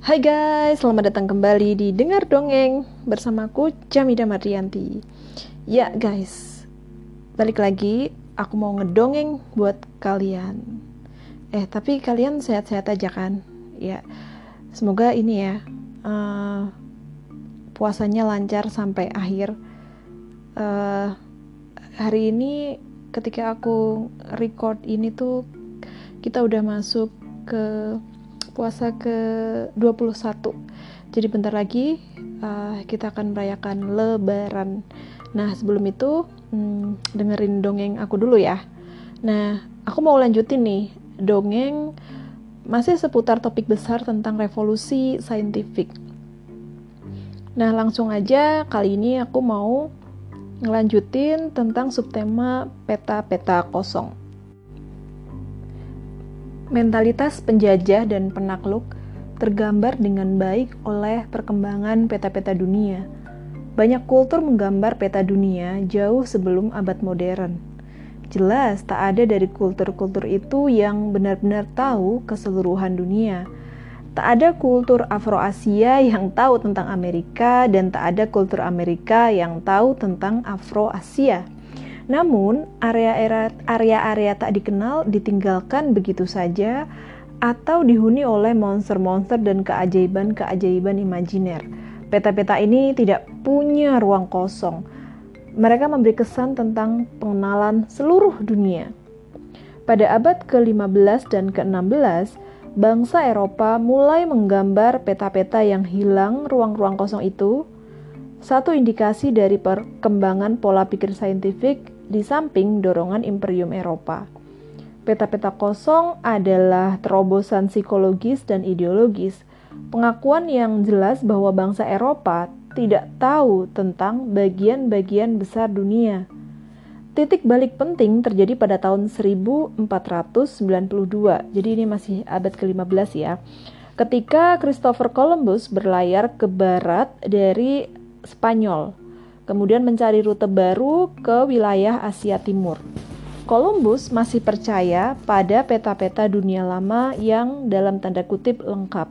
Hai guys, selamat datang kembali di Dengar Dongeng bersamaku Jamida Mardianti. Ya guys, balik lagi aku mau ngedongeng buat kalian. Eh tapi kalian sehat-sehat aja kan? Ya, semoga ini ya uh, puasanya lancar sampai akhir. Uh, hari ini ketika aku record ini tuh kita udah masuk ke puasa ke-21. Jadi bentar lagi uh, kita akan merayakan lebaran. Nah sebelum itu hmm, dengerin dongeng aku dulu ya. Nah aku mau lanjutin nih. Dongeng masih seputar topik besar tentang revolusi saintifik. Nah langsung aja kali ini aku mau ngelanjutin tentang subtema peta-peta kosong Mentalitas penjajah dan penakluk tergambar dengan baik oleh perkembangan peta-peta dunia. Banyak kultur menggambar peta dunia jauh sebelum abad modern. Jelas tak ada dari kultur-kultur itu yang benar-benar tahu keseluruhan dunia. Tak ada kultur Afro-Asia yang tahu tentang Amerika dan tak ada kultur Amerika yang tahu tentang Afro-Asia. Namun, area-area tak dikenal ditinggalkan begitu saja atau dihuni oleh monster-monster dan keajaiban-keajaiban imajiner. Peta-peta ini tidak punya ruang kosong. Mereka memberi kesan tentang pengenalan seluruh dunia. Pada abad ke-15 dan ke-16, bangsa Eropa mulai menggambar peta-peta yang hilang ruang-ruang kosong itu. Satu indikasi dari perkembangan pola pikir saintifik di samping dorongan imperium Eropa. Peta-peta kosong adalah terobosan psikologis dan ideologis, pengakuan yang jelas bahwa bangsa Eropa tidak tahu tentang bagian-bagian besar dunia. Titik balik penting terjadi pada tahun 1492, jadi ini masih abad ke-15 ya. Ketika Christopher Columbus berlayar ke barat dari Spanyol kemudian mencari rute baru ke wilayah Asia Timur. Columbus masih percaya pada peta-peta dunia lama yang dalam tanda kutip lengkap.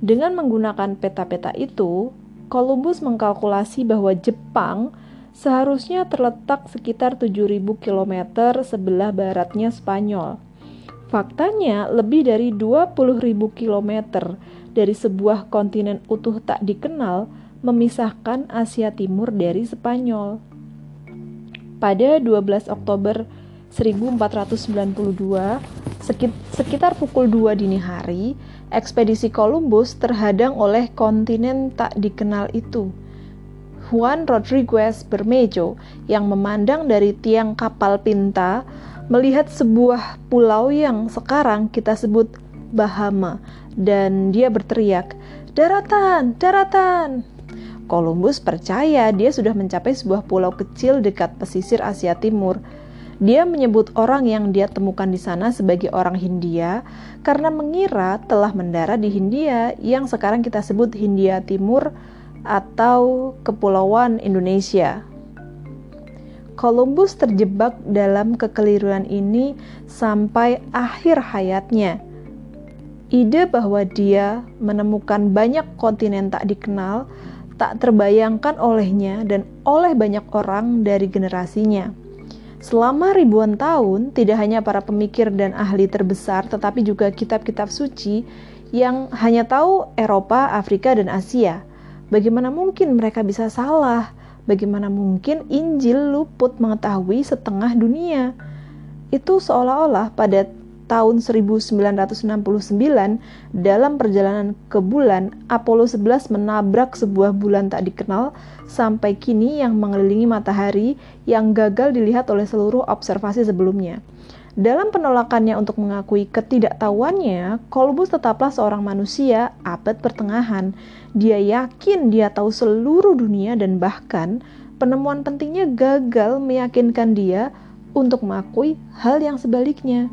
Dengan menggunakan peta-peta itu, Columbus mengkalkulasi bahwa Jepang seharusnya terletak sekitar 7000 km sebelah baratnya Spanyol. Faktanya, lebih dari 20.000 km dari sebuah kontinen utuh tak dikenal memisahkan Asia Timur dari Spanyol. Pada 12 Oktober 1492, sekitar pukul 2 dini hari, ekspedisi Columbus terhadang oleh kontinen tak dikenal itu. Juan Rodriguez Bermejo yang memandang dari tiang kapal Pinta melihat sebuah pulau yang sekarang kita sebut Bahama dan dia berteriak, "Daratan, daratan!" Columbus percaya dia sudah mencapai sebuah pulau kecil dekat pesisir Asia Timur. Dia menyebut orang yang dia temukan di sana sebagai orang Hindia karena mengira telah mendarat di Hindia yang sekarang kita sebut Hindia Timur atau Kepulauan Indonesia. Columbus terjebak dalam kekeliruan ini sampai akhir hayatnya. Ide bahwa dia menemukan banyak kontinen tak dikenal tak terbayangkan olehnya dan oleh banyak orang dari generasinya. Selama ribuan tahun, tidak hanya para pemikir dan ahli terbesar, tetapi juga kitab-kitab suci yang hanya tahu Eropa, Afrika, dan Asia. Bagaimana mungkin mereka bisa salah? Bagaimana mungkin Injil luput mengetahui setengah dunia? Itu seolah-olah pada tahun 1969 dalam perjalanan ke bulan, Apollo 11 menabrak sebuah bulan tak dikenal sampai kini yang mengelilingi matahari yang gagal dilihat oleh seluruh observasi sebelumnya. Dalam penolakannya untuk mengakui ketidaktahuannya, Columbus tetaplah seorang manusia abad pertengahan. Dia yakin dia tahu seluruh dunia dan bahkan penemuan pentingnya gagal meyakinkan dia untuk mengakui hal yang sebaliknya.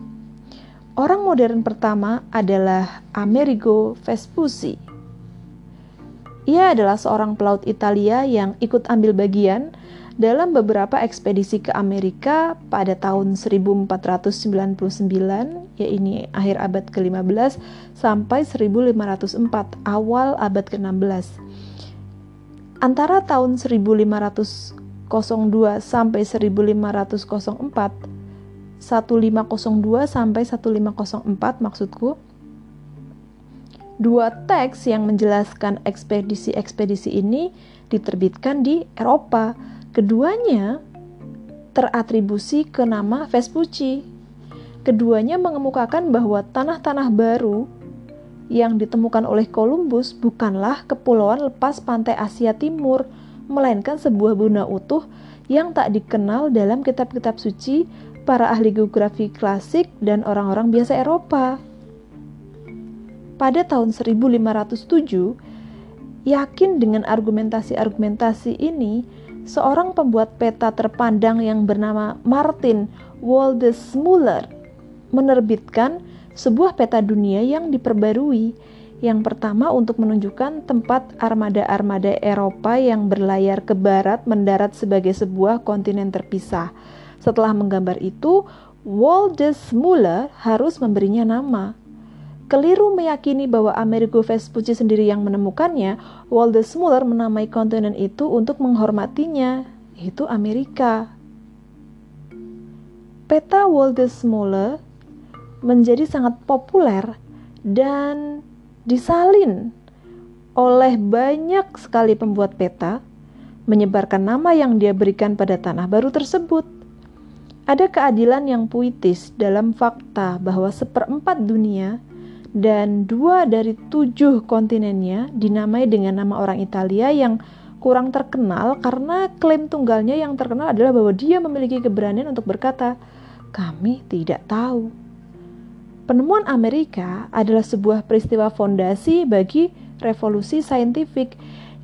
Orang modern pertama adalah Amerigo Vespucci. Ia adalah seorang pelaut Italia yang ikut ambil bagian dalam beberapa ekspedisi ke Amerika pada tahun 1499 ya ini akhir abad ke-15 sampai 1504 awal abad ke-16 antara tahun 1502 sampai 1504 1502 sampai 1504 maksudku dua teks yang menjelaskan ekspedisi-ekspedisi ini diterbitkan di Eropa Keduanya teratribusi ke nama Vespucci. Keduanya mengemukakan bahwa tanah-tanah baru yang ditemukan oleh Columbus bukanlah kepulauan lepas pantai Asia Timur, melainkan sebuah benua utuh yang tak dikenal dalam kitab-kitab suci para ahli geografi klasik dan orang-orang biasa Eropa. Pada tahun 1507, yakin dengan argumentasi-argumentasi ini, seorang pembuat peta terpandang yang bernama Martin Waldesmuller menerbitkan sebuah peta dunia yang diperbarui. Yang pertama untuk menunjukkan tempat armada-armada Eropa yang berlayar ke barat mendarat sebagai sebuah kontinen terpisah. Setelah menggambar itu, Waldesmuller harus memberinya nama keliru meyakini bahwa Amerigo Vespucci sendiri yang menemukannya, Wallace Muller menamai kontinen itu untuk menghormatinya, yaitu Amerika. Peta Wallace Muller menjadi sangat populer dan disalin oleh banyak sekali pembuat peta, menyebarkan nama yang dia berikan pada tanah baru tersebut. Ada keadilan yang puitis dalam fakta bahwa seperempat dunia dan dua dari tujuh kontinennya dinamai dengan nama orang Italia yang kurang terkenal karena klaim tunggalnya yang terkenal adalah bahwa dia memiliki keberanian untuk berkata, "Kami tidak tahu." Penemuan Amerika adalah sebuah peristiwa fondasi bagi revolusi saintifik.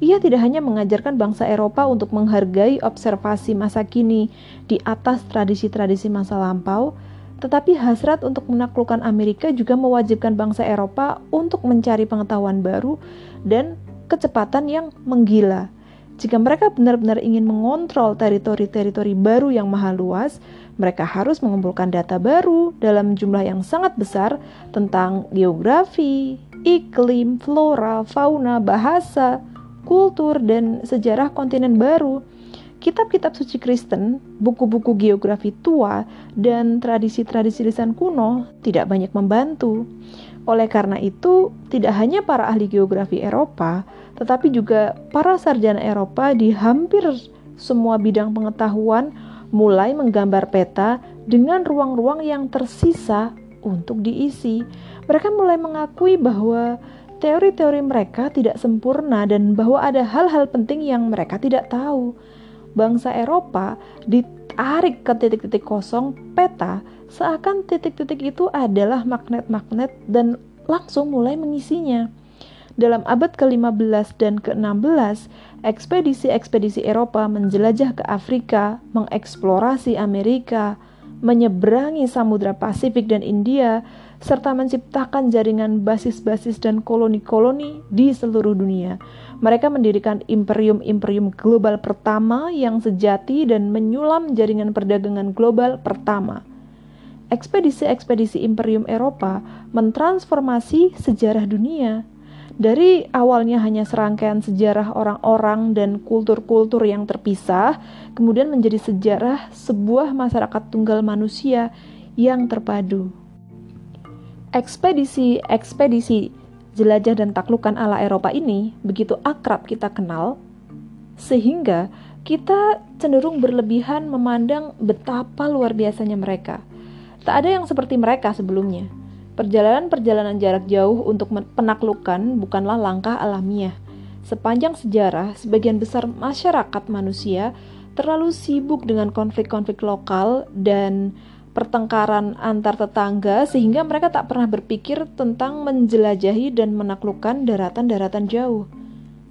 Ia tidak hanya mengajarkan bangsa Eropa untuk menghargai observasi masa kini di atas tradisi-tradisi masa lampau, tetapi hasrat untuk menaklukkan Amerika juga mewajibkan bangsa Eropa untuk mencari pengetahuan baru dan kecepatan yang menggila. Jika mereka benar-benar ingin mengontrol teritori-teritori baru yang maha luas, mereka harus mengumpulkan data baru dalam jumlah yang sangat besar tentang geografi, iklim, flora, fauna, bahasa, kultur, dan sejarah kontinen baru kitab-kitab suci Kristen, buku-buku geografi tua, dan tradisi-tradisi lisan kuno tidak banyak membantu. Oleh karena itu, tidak hanya para ahli geografi Eropa, tetapi juga para sarjana Eropa di hampir semua bidang pengetahuan mulai menggambar peta dengan ruang-ruang yang tersisa untuk diisi. Mereka mulai mengakui bahwa teori-teori mereka tidak sempurna dan bahwa ada hal-hal penting yang mereka tidak tahu bangsa Eropa ditarik ke titik-titik kosong peta seakan titik-titik itu adalah magnet-magnet dan langsung mulai mengisinya. Dalam abad ke-15 dan ke-16, ekspedisi-ekspedisi Eropa menjelajah ke Afrika, mengeksplorasi Amerika, menyeberangi Samudra Pasifik dan India, serta menciptakan jaringan basis-basis dan koloni-koloni di seluruh dunia. Mereka mendirikan imperium-imperium global pertama yang sejati dan menyulam jaringan perdagangan global pertama. Ekspedisi-ekspedisi imperium Eropa mentransformasi sejarah dunia. Dari awalnya hanya serangkaian sejarah orang-orang dan kultur-kultur yang terpisah, kemudian menjadi sejarah sebuah masyarakat tunggal manusia yang terpadu ekspedisi-ekspedisi jelajah dan taklukan ala Eropa ini begitu akrab kita kenal, sehingga kita cenderung berlebihan memandang betapa luar biasanya mereka. Tak ada yang seperti mereka sebelumnya. Perjalanan-perjalanan jarak jauh untuk penaklukan bukanlah langkah alamiah. Sepanjang sejarah, sebagian besar masyarakat manusia terlalu sibuk dengan konflik-konflik lokal dan pertengkaran antar tetangga sehingga mereka tak pernah berpikir tentang menjelajahi dan menaklukkan daratan-daratan jauh.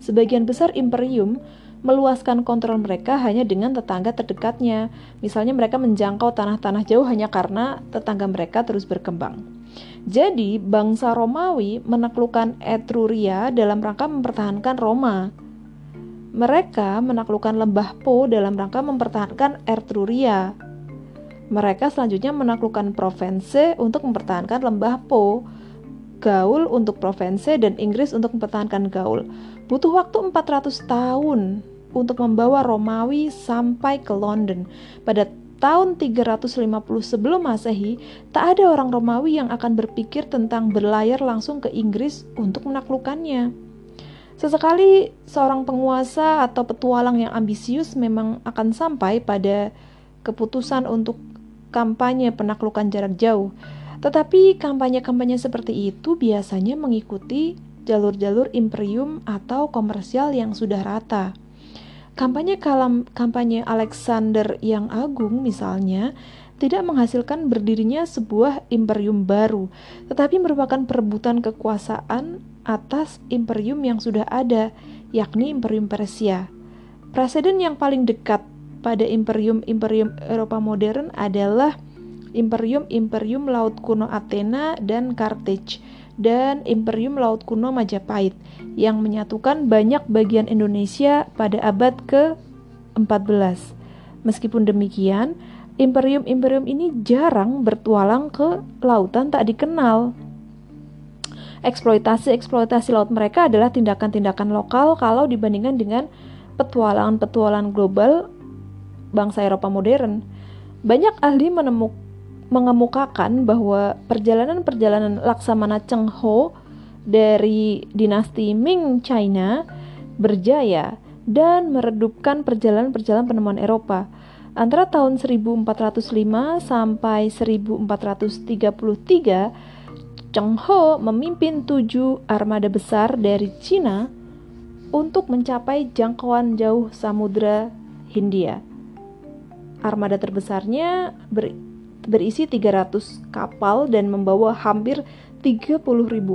Sebagian besar imperium meluaskan kontrol mereka hanya dengan tetangga terdekatnya. Misalnya mereka menjangkau tanah-tanah jauh hanya karena tetangga mereka terus berkembang. Jadi, bangsa Romawi menaklukkan Etruria dalam rangka mempertahankan Roma. Mereka menaklukkan lembah Po dalam rangka mempertahankan Ertruria. Mereka selanjutnya menaklukkan Provence untuk mempertahankan lembah Po, Gaul untuk Provence dan Inggris untuk mempertahankan Gaul. Butuh waktu 400 tahun untuk membawa Romawi sampai ke London. Pada tahun 350 sebelum Masehi, tak ada orang Romawi yang akan berpikir tentang berlayar langsung ke Inggris untuk menaklukkannya. Sesekali seorang penguasa atau petualang yang ambisius memang akan sampai pada keputusan untuk kampanye penaklukan jarak jauh. Tetapi kampanye-kampanye seperti itu biasanya mengikuti jalur-jalur imperium atau komersial yang sudah rata. Kampanye kalam, kampanye Alexander yang agung misalnya tidak menghasilkan berdirinya sebuah imperium baru, tetapi merupakan perebutan kekuasaan atas imperium yang sudah ada, yakni imperium Persia. Presiden yang paling dekat pada imperium-imperium Eropa modern adalah imperium-imperium laut kuno Athena dan Carthage dan imperium laut kuno Majapahit yang menyatukan banyak bagian Indonesia pada abad ke-14. Meskipun demikian, imperium-imperium ini jarang bertualang ke lautan tak dikenal. Eksploitasi-eksploitasi laut mereka adalah tindakan-tindakan lokal kalau dibandingkan dengan petualangan-petualangan global bangsa Eropa modern. Banyak ahli menemuk, mengemukakan bahwa perjalanan-perjalanan Laksamana Cheng Ho dari dinasti Ming China berjaya dan meredupkan perjalanan-perjalanan penemuan Eropa Antara tahun 1405 sampai 1433, Cheng Ho memimpin tujuh armada besar dari Cina untuk mencapai jangkauan jauh Samudra Hindia. Armada terbesarnya ber, berisi 300 kapal dan membawa hampir 30.000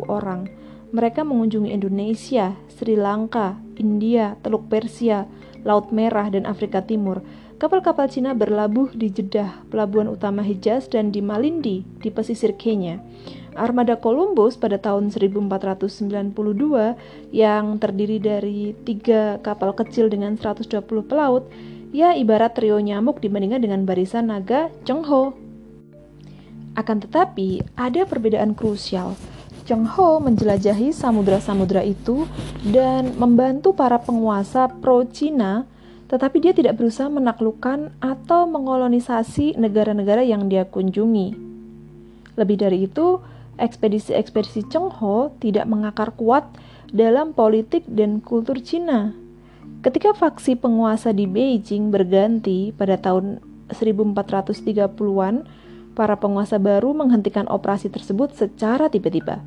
orang. Mereka mengunjungi Indonesia, Sri Lanka, India, Teluk Persia, Laut Merah, dan Afrika Timur Kapal-kapal Cina berlabuh di Jeddah, pelabuhan utama Hijaz, dan di Malindi, di pesisir Kenya. Armada Columbus pada tahun 1492 yang terdiri dari tiga kapal kecil dengan 120 pelaut, ya ibarat trio nyamuk dibandingkan dengan barisan naga Cheng Ho. Akan tetapi, ada perbedaan krusial. Cheng Ho menjelajahi samudra-samudra itu dan membantu para penguasa pro-Cina tetapi dia tidak berusaha menaklukkan atau mengolonisasi negara-negara yang dia kunjungi. Lebih dari itu, ekspedisi-ekspedisi Cheng Ho tidak mengakar kuat dalam politik dan kultur Cina. Ketika faksi penguasa di Beijing berganti pada tahun 1430-an, para penguasa baru menghentikan operasi tersebut secara tiba-tiba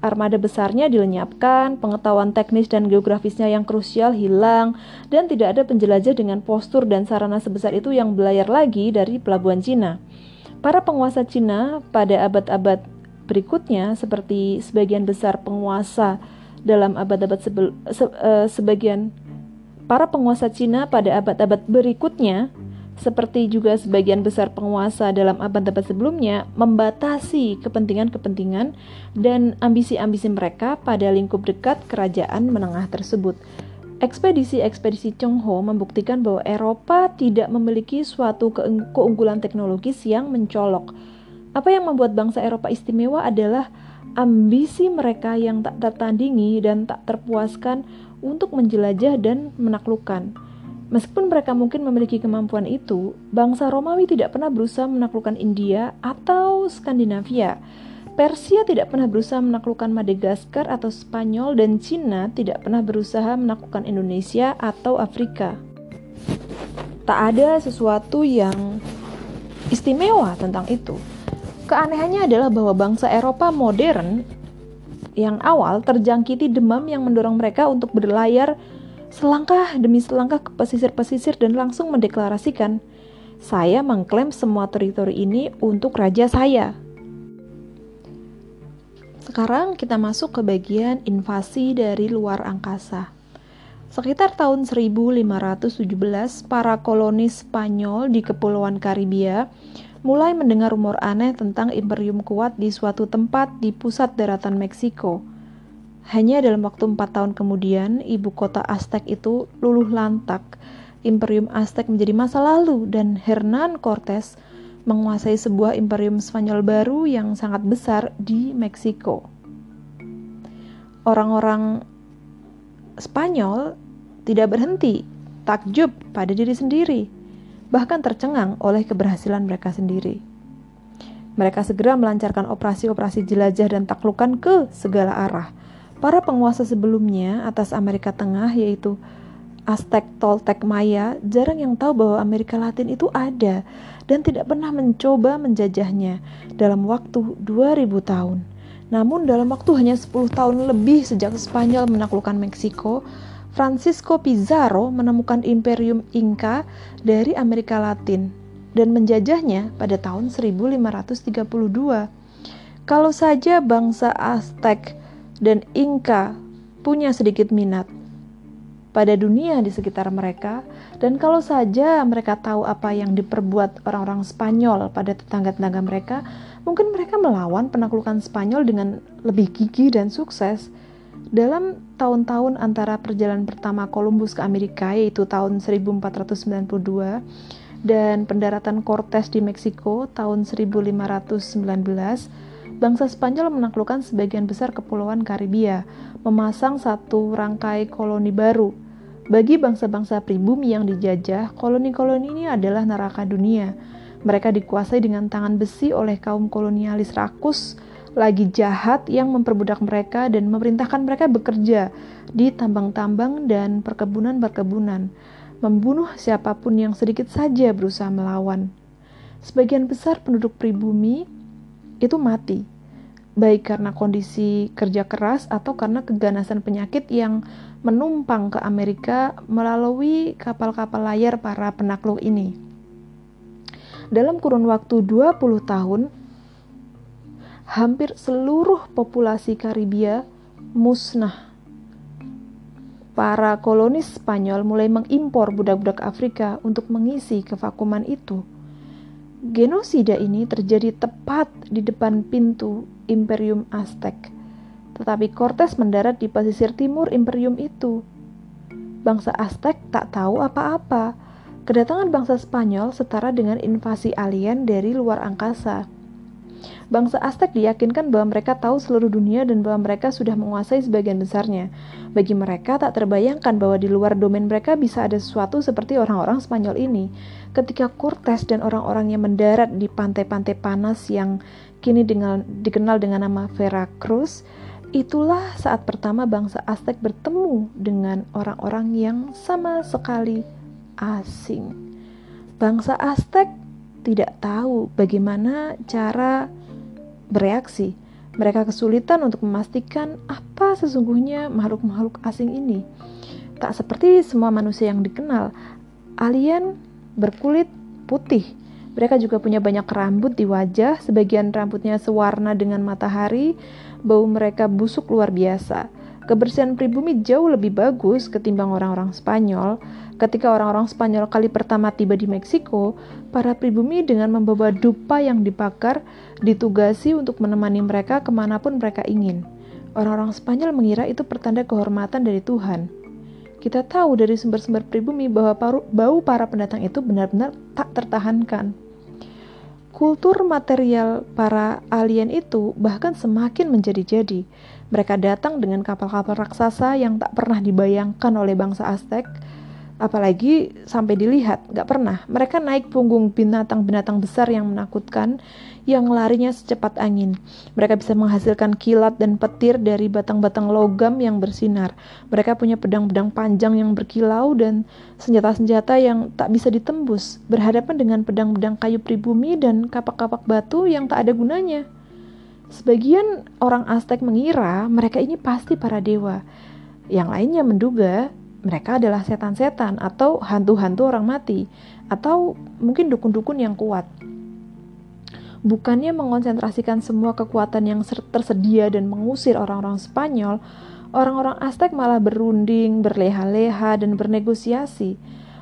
armada besarnya dilenyapkan, pengetahuan teknis dan geografisnya yang krusial hilang, dan tidak ada penjelajah dengan postur dan sarana sebesar itu yang belayar lagi dari pelabuhan Cina. Para penguasa Cina pada abad-abad berikutnya, seperti sebagian besar penguasa dalam abad-abad sebel, se, uh, sebagian para penguasa Cina pada abad-abad berikutnya seperti juga sebagian besar penguasa dalam abad-abad sebelumnya, membatasi kepentingan-kepentingan dan ambisi-ambisi mereka pada lingkup dekat kerajaan menengah tersebut. Ekspedisi-ekspedisi Cheng Ho membuktikan bahwa Eropa tidak memiliki suatu keunggulan teknologis yang mencolok. Apa yang membuat bangsa Eropa istimewa adalah ambisi mereka yang tak tertandingi dan tak terpuaskan untuk menjelajah dan menaklukkan. Meskipun mereka mungkin memiliki kemampuan itu, bangsa Romawi tidak pernah berusaha menaklukkan India atau Skandinavia. Persia tidak pernah berusaha menaklukkan Madagaskar atau Spanyol dan Cina tidak pernah berusaha menaklukkan Indonesia atau Afrika. Tak ada sesuatu yang istimewa tentang itu. Keanehannya adalah bahwa bangsa Eropa modern yang awal terjangkiti demam yang mendorong mereka untuk berlayar selangkah demi selangkah ke pesisir-pesisir dan langsung mendeklarasikan, saya mengklaim semua teritori ini untuk raja saya. Sekarang kita masuk ke bagian invasi dari luar angkasa. Sekitar tahun 1517, para kolonis Spanyol di Kepulauan Karibia mulai mendengar rumor aneh tentang imperium kuat di suatu tempat di pusat daratan Meksiko. Hanya dalam waktu empat tahun kemudian, ibu kota Aztec itu luluh lantak. Imperium Aztec menjadi masa lalu dan Hernan Cortes menguasai sebuah imperium Spanyol baru yang sangat besar di Meksiko. Orang-orang Spanyol tidak berhenti takjub pada diri sendiri, bahkan tercengang oleh keberhasilan mereka sendiri. Mereka segera melancarkan operasi-operasi jelajah dan taklukan ke segala arah Para penguasa sebelumnya atas Amerika Tengah yaitu Aztec, Toltec, Maya jarang yang tahu bahwa Amerika Latin itu ada dan tidak pernah mencoba menjajahnya dalam waktu 2000 tahun. Namun dalam waktu hanya 10 tahun lebih sejak Spanyol menaklukkan Meksiko, Francisco Pizarro menemukan Imperium Inca dari Amerika Latin dan menjajahnya pada tahun 1532. Kalau saja bangsa Aztec dan Inka punya sedikit minat pada dunia di sekitar mereka, dan kalau saja mereka tahu apa yang diperbuat orang-orang Spanyol pada tetangga-tetangga mereka, mungkin mereka melawan penaklukan Spanyol dengan lebih gigih dan sukses. Dalam tahun-tahun antara perjalanan pertama Columbus ke Amerika, yaitu tahun 1492, dan pendaratan Cortes di Meksiko tahun 1519, bangsa Spanyol menaklukkan sebagian besar kepulauan Karibia, memasang satu rangkai koloni baru. Bagi bangsa-bangsa pribumi yang dijajah, koloni-koloni ini adalah neraka dunia. Mereka dikuasai dengan tangan besi oleh kaum kolonialis rakus, lagi jahat yang memperbudak mereka dan memerintahkan mereka bekerja di tambang-tambang dan perkebunan-perkebunan, membunuh siapa pun yang sedikit saja berusaha melawan. Sebagian besar penduduk pribumi itu mati, baik karena kondisi kerja keras atau karena keganasan penyakit yang menumpang ke Amerika melalui kapal-kapal layar para penakluk ini. Dalam kurun waktu 20 tahun, hampir seluruh populasi Karibia musnah. Para kolonis Spanyol mulai mengimpor budak-budak Afrika untuk mengisi kevakuman itu. Genosida ini terjadi tepat di depan pintu Imperium Aztec. Tetapi Cortes mendarat di pesisir timur imperium itu. Bangsa Aztec tak tahu apa-apa. Kedatangan bangsa Spanyol setara dengan invasi alien dari luar angkasa. Bangsa Aztec diyakinkan bahwa mereka tahu seluruh dunia dan bahwa mereka sudah menguasai sebagian besarnya. Bagi mereka tak terbayangkan bahwa di luar domain mereka bisa ada sesuatu seperti orang-orang Spanyol ini ketika Cortes dan orang-orangnya mendarat di pantai-pantai panas yang kini dengan, dikenal dengan nama Veracruz, itulah saat pertama bangsa Aztec bertemu dengan orang-orang yang sama sekali asing. Bangsa Aztec tidak tahu bagaimana cara bereaksi. Mereka kesulitan untuk memastikan apa sesungguhnya makhluk-makhluk asing ini. Tak seperti semua manusia yang dikenal, alien berkulit putih. Mereka juga punya banyak rambut di wajah, sebagian rambutnya sewarna dengan matahari, bau mereka busuk luar biasa. Kebersihan pribumi jauh lebih bagus ketimbang orang-orang Spanyol. Ketika orang-orang Spanyol kali pertama tiba di Meksiko, para pribumi dengan membawa dupa yang dibakar ditugasi untuk menemani mereka ke mana pun mereka ingin. Orang-orang Spanyol mengira itu pertanda kehormatan dari Tuhan. Kita tahu dari sumber-sumber pribumi bahwa bau para pendatang itu benar-benar tak tertahankan. Kultur material para alien itu bahkan semakin menjadi-jadi. Mereka datang dengan kapal-kapal raksasa yang tak pernah dibayangkan oleh bangsa Aztec, apalagi sampai dilihat nggak pernah. Mereka naik punggung binatang-binatang besar yang menakutkan yang larinya secepat angin. Mereka bisa menghasilkan kilat dan petir dari batang-batang logam yang bersinar. Mereka punya pedang-pedang panjang yang berkilau dan senjata-senjata yang tak bisa ditembus berhadapan dengan pedang-pedang kayu pribumi dan kapak-kapak batu yang tak ada gunanya sebagian orang Aztec mengira mereka ini pasti para dewa yang lainnya menduga mereka adalah setan-setan atau hantu-hantu orang mati atau mungkin dukun-dukun yang kuat. Bukannya mengonsentrasikan semua kekuatan yang tersedia dan mengusir orang-orang Spanyol, orang-orang Aztec malah berunding, berleha-leha, dan bernegosiasi.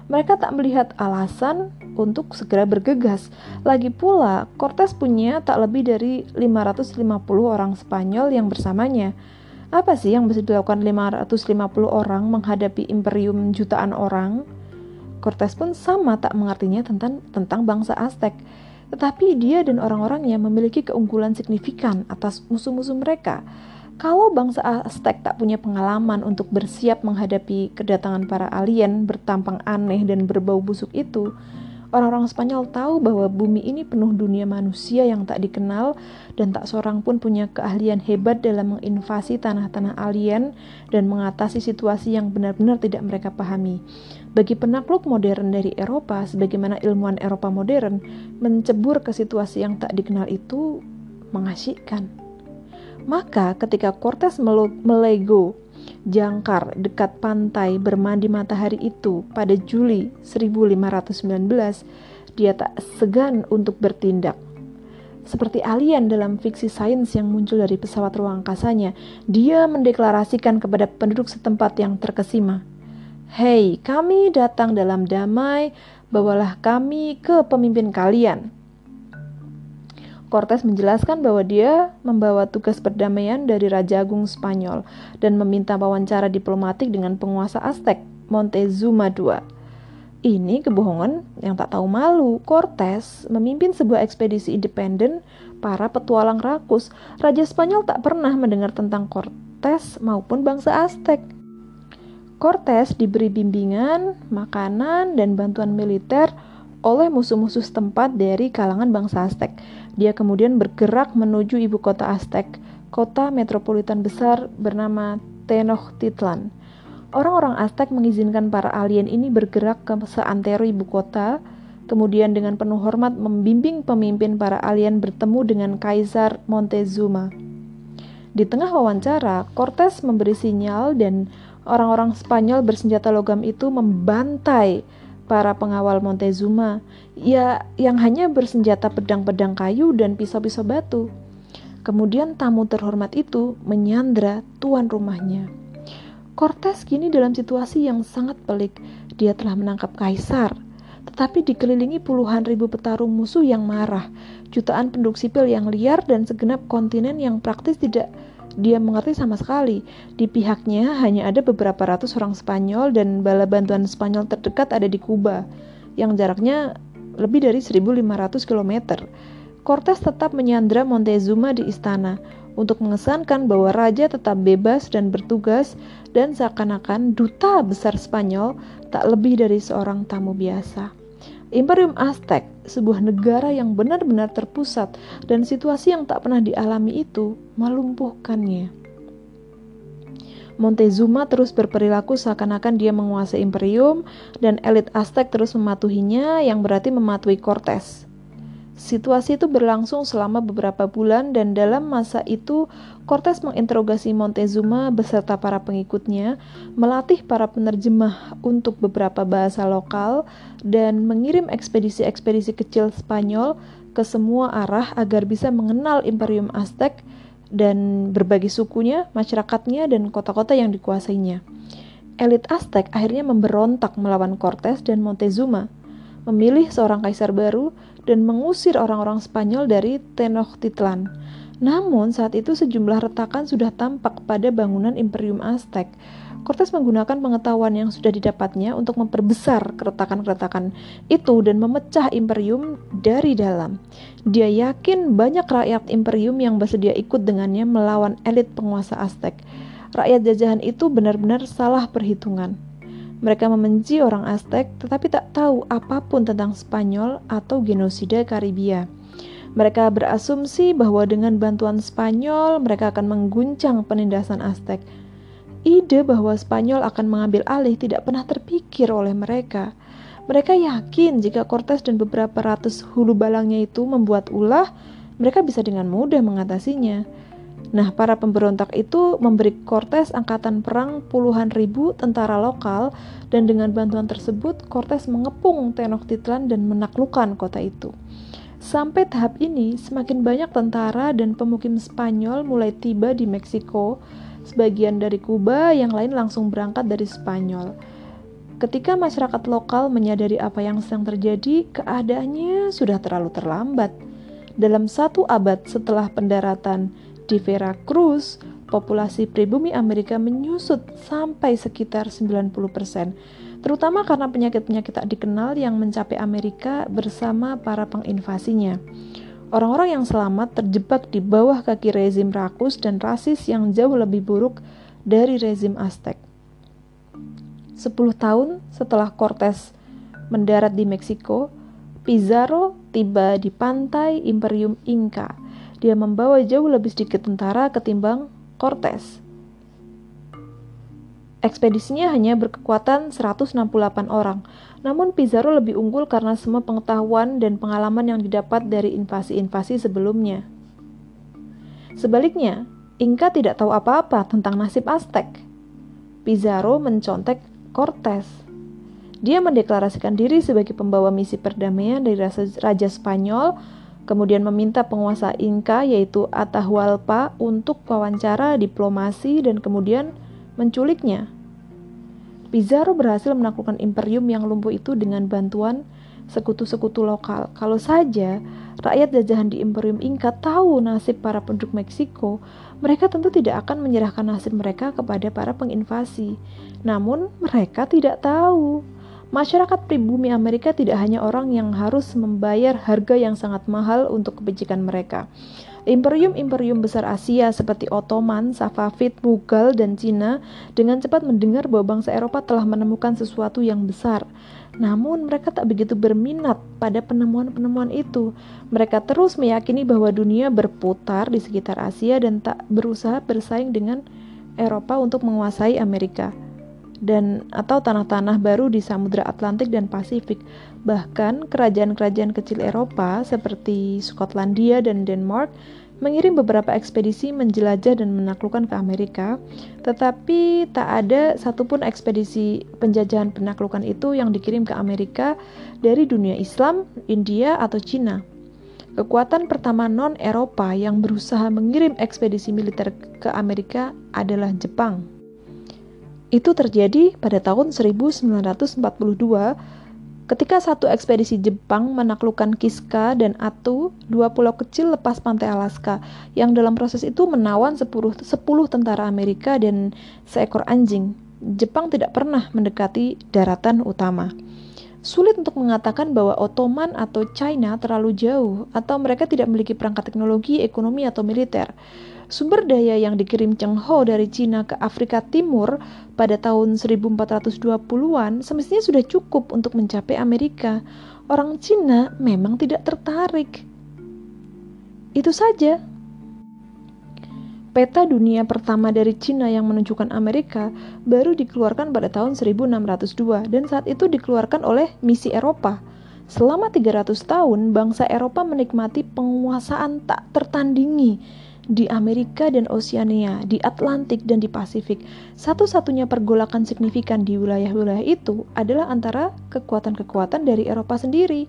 Mereka tak melihat alasan untuk segera bergegas. Lagi pula, Cortes punya tak lebih dari 550 orang Spanyol yang bersamanya Apa sih yang bisa dilakukan 550 orang menghadapi imperium jutaan orang? Cortes pun sama tak mengertinya tentang tentang bangsa Aztec. Tetapi dia dan orang-orangnya memiliki keunggulan signifikan atas musuh-musuh mereka. Kalau bangsa Aztec tak punya pengalaman untuk bersiap menghadapi kedatangan para alien bertampang aneh dan berbau busuk itu, Orang-orang Spanyol tahu bahwa bumi ini penuh dunia manusia yang tak dikenal dan tak seorang pun punya keahlian hebat dalam menginvasi tanah-tanah alien dan mengatasi situasi yang benar-benar tidak mereka pahami. Bagi penakluk modern dari Eropa, sebagaimana ilmuwan Eropa modern, mencebur ke situasi yang tak dikenal itu mengasyikkan. Maka ketika Cortes melego jangkar dekat pantai bermandi matahari itu pada Juli 1519, dia tak segan untuk bertindak. Seperti alien dalam fiksi sains yang muncul dari pesawat ruang angkasanya, dia mendeklarasikan kepada penduduk setempat yang terkesima, Hei, kami datang dalam damai, bawalah kami ke pemimpin kalian. Cortes menjelaskan bahwa dia membawa tugas perdamaian dari Raja Agung Spanyol dan meminta wawancara diplomatik dengan penguasa Aztec, Montezuma II. Ini kebohongan yang tak tahu malu. Cortes memimpin sebuah ekspedisi independen para petualang rakus. Raja Spanyol tak pernah mendengar tentang Cortes maupun bangsa Aztec. Cortes diberi bimbingan, makanan, dan bantuan militer oleh musuh-musuh setempat dari kalangan bangsa Aztec. Dia kemudian bergerak menuju ibu kota Aztec, kota metropolitan besar bernama Tenochtitlan. Orang-orang Aztec mengizinkan para alien ini bergerak ke seantero ibu kota, kemudian dengan penuh hormat membimbing pemimpin para alien bertemu dengan Kaisar Montezuma. Di tengah wawancara, Cortes memberi sinyal dan orang-orang Spanyol bersenjata logam itu membantai para pengawal Montezuma, ya yang hanya bersenjata pedang-pedang kayu dan pisau-pisau batu. Kemudian tamu terhormat itu menyandra tuan rumahnya. Cortes kini dalam situasi yang sangat pelik. Dia telah menangkap kaisar, tetapi dikelilingi puluhan ribu petarung musuh yang marah, jutaan penduduk sipil yang liar dan segenap kontinen yang praktis tidak dia mengerti sama sekali. Di pihaknya hanya ada beberapa ratus orang Spanyol dan bala bantuan Spanyol terdekat ada di Kuba, yang jaraknya lebih dari 1500 km. Cortes tetap menyandra Montezuma di istana untuk mengesankan bahwa raja tetap bebas dan bertugas dan seakan-akan duta besar Spanyol tak lebih dari seorang tamu biasa. Imperium Aztec, sebuah negara yang benar-benar terpusat dan situasi yang tak pernah dialami itu melumpuhkannya. Montezuma terus berperilaku seakan-akan dia menguasai imperium dan elit Aztec terus mematuhinya yang berarti mematuhi Cortes. Situasi itu berlangsung selama beberapa bulan dan dalam masa itu Cortes menginterogasi Montezuma beserta para pengikutnya, melatih para penerjemah untuk beberapa bahasa lokal dan mengirim ekspedisi-ekspedisi kecil Spanyol ke semua arah agar bisa mengenal Imperium Aztec dan berbagi sukunya, masyarakatnya, dan kota-kota yang dikuasainya. Elit Aztec akhirnya memberontak melawan Cortes dan Montezuma, memilih seorang kaisar baru dan mengusir orang-orang Spanyol dari Tenochtitlan. Namun saat itu sejumlah retakan sudah tampak pada bangunan Imperium Aztec. Cortes menggunakan pengetahuan yang sudah didapatnya untuk memperbesar keretakan-keretakan itu dan memecah imperium dari dalam. Dia yakin banyak rakyat imperium yang bersedia ikut dengannya melawan elit penguasa Aztec. Rakyat jajahan itu benar-benar salah perhitungan. Mereka membenci orang Aztec tetapi tak tahu apa pun tentang Spanyol atau genosida Karibia. Mereka berasumsi bahwa dengan bantuan Spanyol mereka akan mengguncang penindasan Aztec. Ide bahwa Spanyol akan mengambil alih tidak pernah terpikir oleh mereka. Mereka yakin jika Cortes dan beberapa ratus hulu balangnya itu membuat ulah, mereka bisa dengan mudah mengatasinya. Nah, para pemberontak itu memberi Cortes angkatan perang puluhan ribu tentara lokal dan dengan bantuan tersebut Cortes mengepung Tenochtitlan dan menaklukkan kota itu. Sampai tahap ini, semakin banyak tentara dan pemukim Spanyol mulai tiba di Meksiko, sebagian dari Kuba, yang lain langsung berangkat dari Spanyol. Ketika masyarakat lokal menyadari apa yang sedang terjadi, keadaannya sudah terlalu terlambat. Dalam satu abad setelah pendaratan di Veracruz, populasi pribumi Amerika menyusut sampai sekitar 90%, terutama karena penyakit-penyakit tak dikenal yang mencapai Amerika bersama para penginvasinya. Orang-orang yang selamat terjebak di bawah kaki rezim rakus dan rasis yang jauh lebih buruk dari rezim Aztec. Sepuluh tahun setelah Cortés mendarat di Meksiko, Pizarro tiba di pantai Imperium Inca. Dia membawa jauh lebih sedikit tentara ketimbang Cortés. Ekspedisinya hanya berkekuatan 168 orang, namun Pizarro lebih unggul karena semua pengetahuan dan pengalaman yang didapat dari invasi-invasi sebelumnya. Sebaliknya, Inca tidak tahu apa-apa tentang nasib Aztec. Pizarro mencontek Cortés. Dia mendeklarasikan diri sebagai pembawa misi perdamaian dari Raja Spanyol kemudian meminta penguasa Inka yaitu Atahualpa untuk wawancara diplomasi dan kemudian menculiknya. Pizarro berhasil menaklukkan imperium yang lumpuh itu dengan bantuan sekutu-sekutu lokal. Kalau saja rakyat jajahan di imperium Inka tahu nasib para penduduk Meksiko, mereka tentu tidak akan menyerahkan nasib mereka kepada para penginvasi. Namun mereka tidak tahu Masyarakat pribumi Amerika tidak hanya orang yang harus membayar harga yang sangat mahal untuk kebajikan mereka. Imperium-imperium besar Asia seperti Ottoman, Safavid, Mughal, dan Cina dengan cepat mendengar bahwa bangsa Eropa telah menemukan sesuatu yang besar. Namun mereka tak begitu berminat pada penemuan-penemuan itu. Mereka terus meyakini bahwa dunia berputar di sekitar Asia dan tak berusaha bersaing dengan Eropa untuk menguasai Amerika dan atau tanah-tanah baru di Samudra Atlantik dan Pasifik. Bahkan kerajaan-kerajaan kecil Eropa seperti Skotlandia dan Denmark mengirim beberapa ekspedisi menjelajah dan menaklukkan ke Amerika, tetapi tak ada satupun ekspedisi penjajahan penaklukan itu yang dikirim ke Amerika dari dunia Islam, India, atau Cina. Kekuatan pertama non-Eropa yang berusaha mengirim ekspedisi militer ke Amerika adalah Jepang. Itu terjadi pada tahun 1942 ketika satu ekspedisi Jepang menaklukkan Kiska dan Atu, dua pulau kecil lepas pantai Alaska, yang dalam proses itu menawan 10, 10 tentara Amerika dan seekor anjing. Jepang tidak pernah mendekati daratan utama. Sulit untuk mengatakan bahwa Ottoman atau China terlalu jauh, atau mereka tidak memiliki perangkat teknologi, ekonomi, atau militer. Sumber daya yang dikirim Cheng Ho dari Cina ke Afrika Timur pada tahun 1420-an semestinya sudah cukup untuk mencapai Amerika. Orang Cina memang tidak tertarik. Itu saja. Peta dunia pertama dari Cina yang menunjukkan Amerika baru dikeluarkan pada tahun 1602 dan saat itu dikeluarkan oleh misi Eropa. Selama 300 tahun, bangsa Eropa menikmati penguasaan tak tertandingi di Amerika dan Oceania, di Atlantik dan di Pasifik. Satu-satunya pergolakan signifikan di wilayah-wilayah itu adalah antara kekuatan-kekuatan dari Eropa sendiri.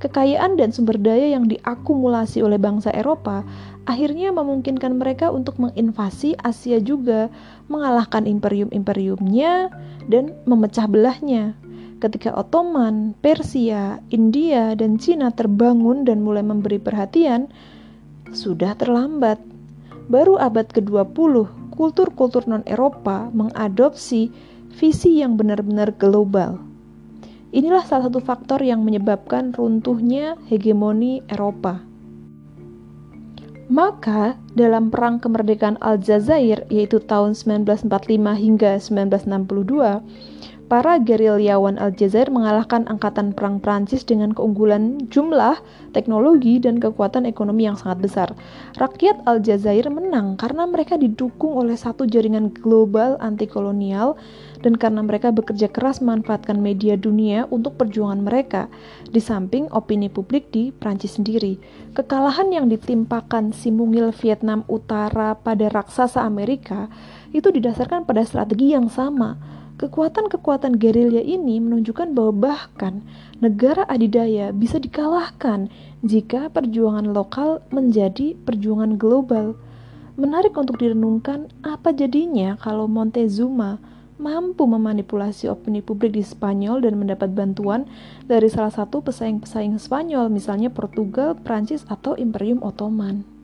Kekayaan dan sumber daya yang diakumulasi oleh bangsa Eropa akhirnya memungkinkan mereka untuk menginvasi Asia juga, mengalahkan imperium-imperiumnya, dan memecah belahnya. Ketika Ottoman, Persia, India, dan Cina terbangun dan mulai memberi perhatian, sudah terlambat baru abad ke-20, kultur-kultur non-Eropa mengadopsi visi yang benar-benar global. Inilah salah satu faktor yang menyebabkan runtuhnya hegemoni Eropa. Maka, dalam perang kemerdekaan Aljazair yaitu tahun 1945 hingga 1962, para gerilyawan Aljazair mengalahkan angkatan perang Prancis dengan keunggulan jumlah, teknologi, dan kekuatan ekonomi yang sangat besar. Rakyat Aljazair menang karena mereka didukung oleh satu jaringan global anti kolonial dan karena mereka bekerja keras memanfaatkan media dunia untuk perjuangan mereka, di samping opini publik di Prancis sendiri. Kekalahan yang ditimpakan si mungil Vietnam Utara pada raksasa Amerika itu didasarkan pada strategi yang sama, Kekuatan-kekuatan gerilya ini menunjukkan bahwa bahkan negara adidaya bisa dikalahkan jika perjuangan lokal menjadi perjuangan global. Menarik untuk direnungkan apa jadinya kalau Montezuma mampu memanipulasi opini publik di Spanyol dan mendapat bantuan dari salah satu pesaing-pesaing Spanyol, misalnya Portugal, Prancis, atau Imperium Ottoman.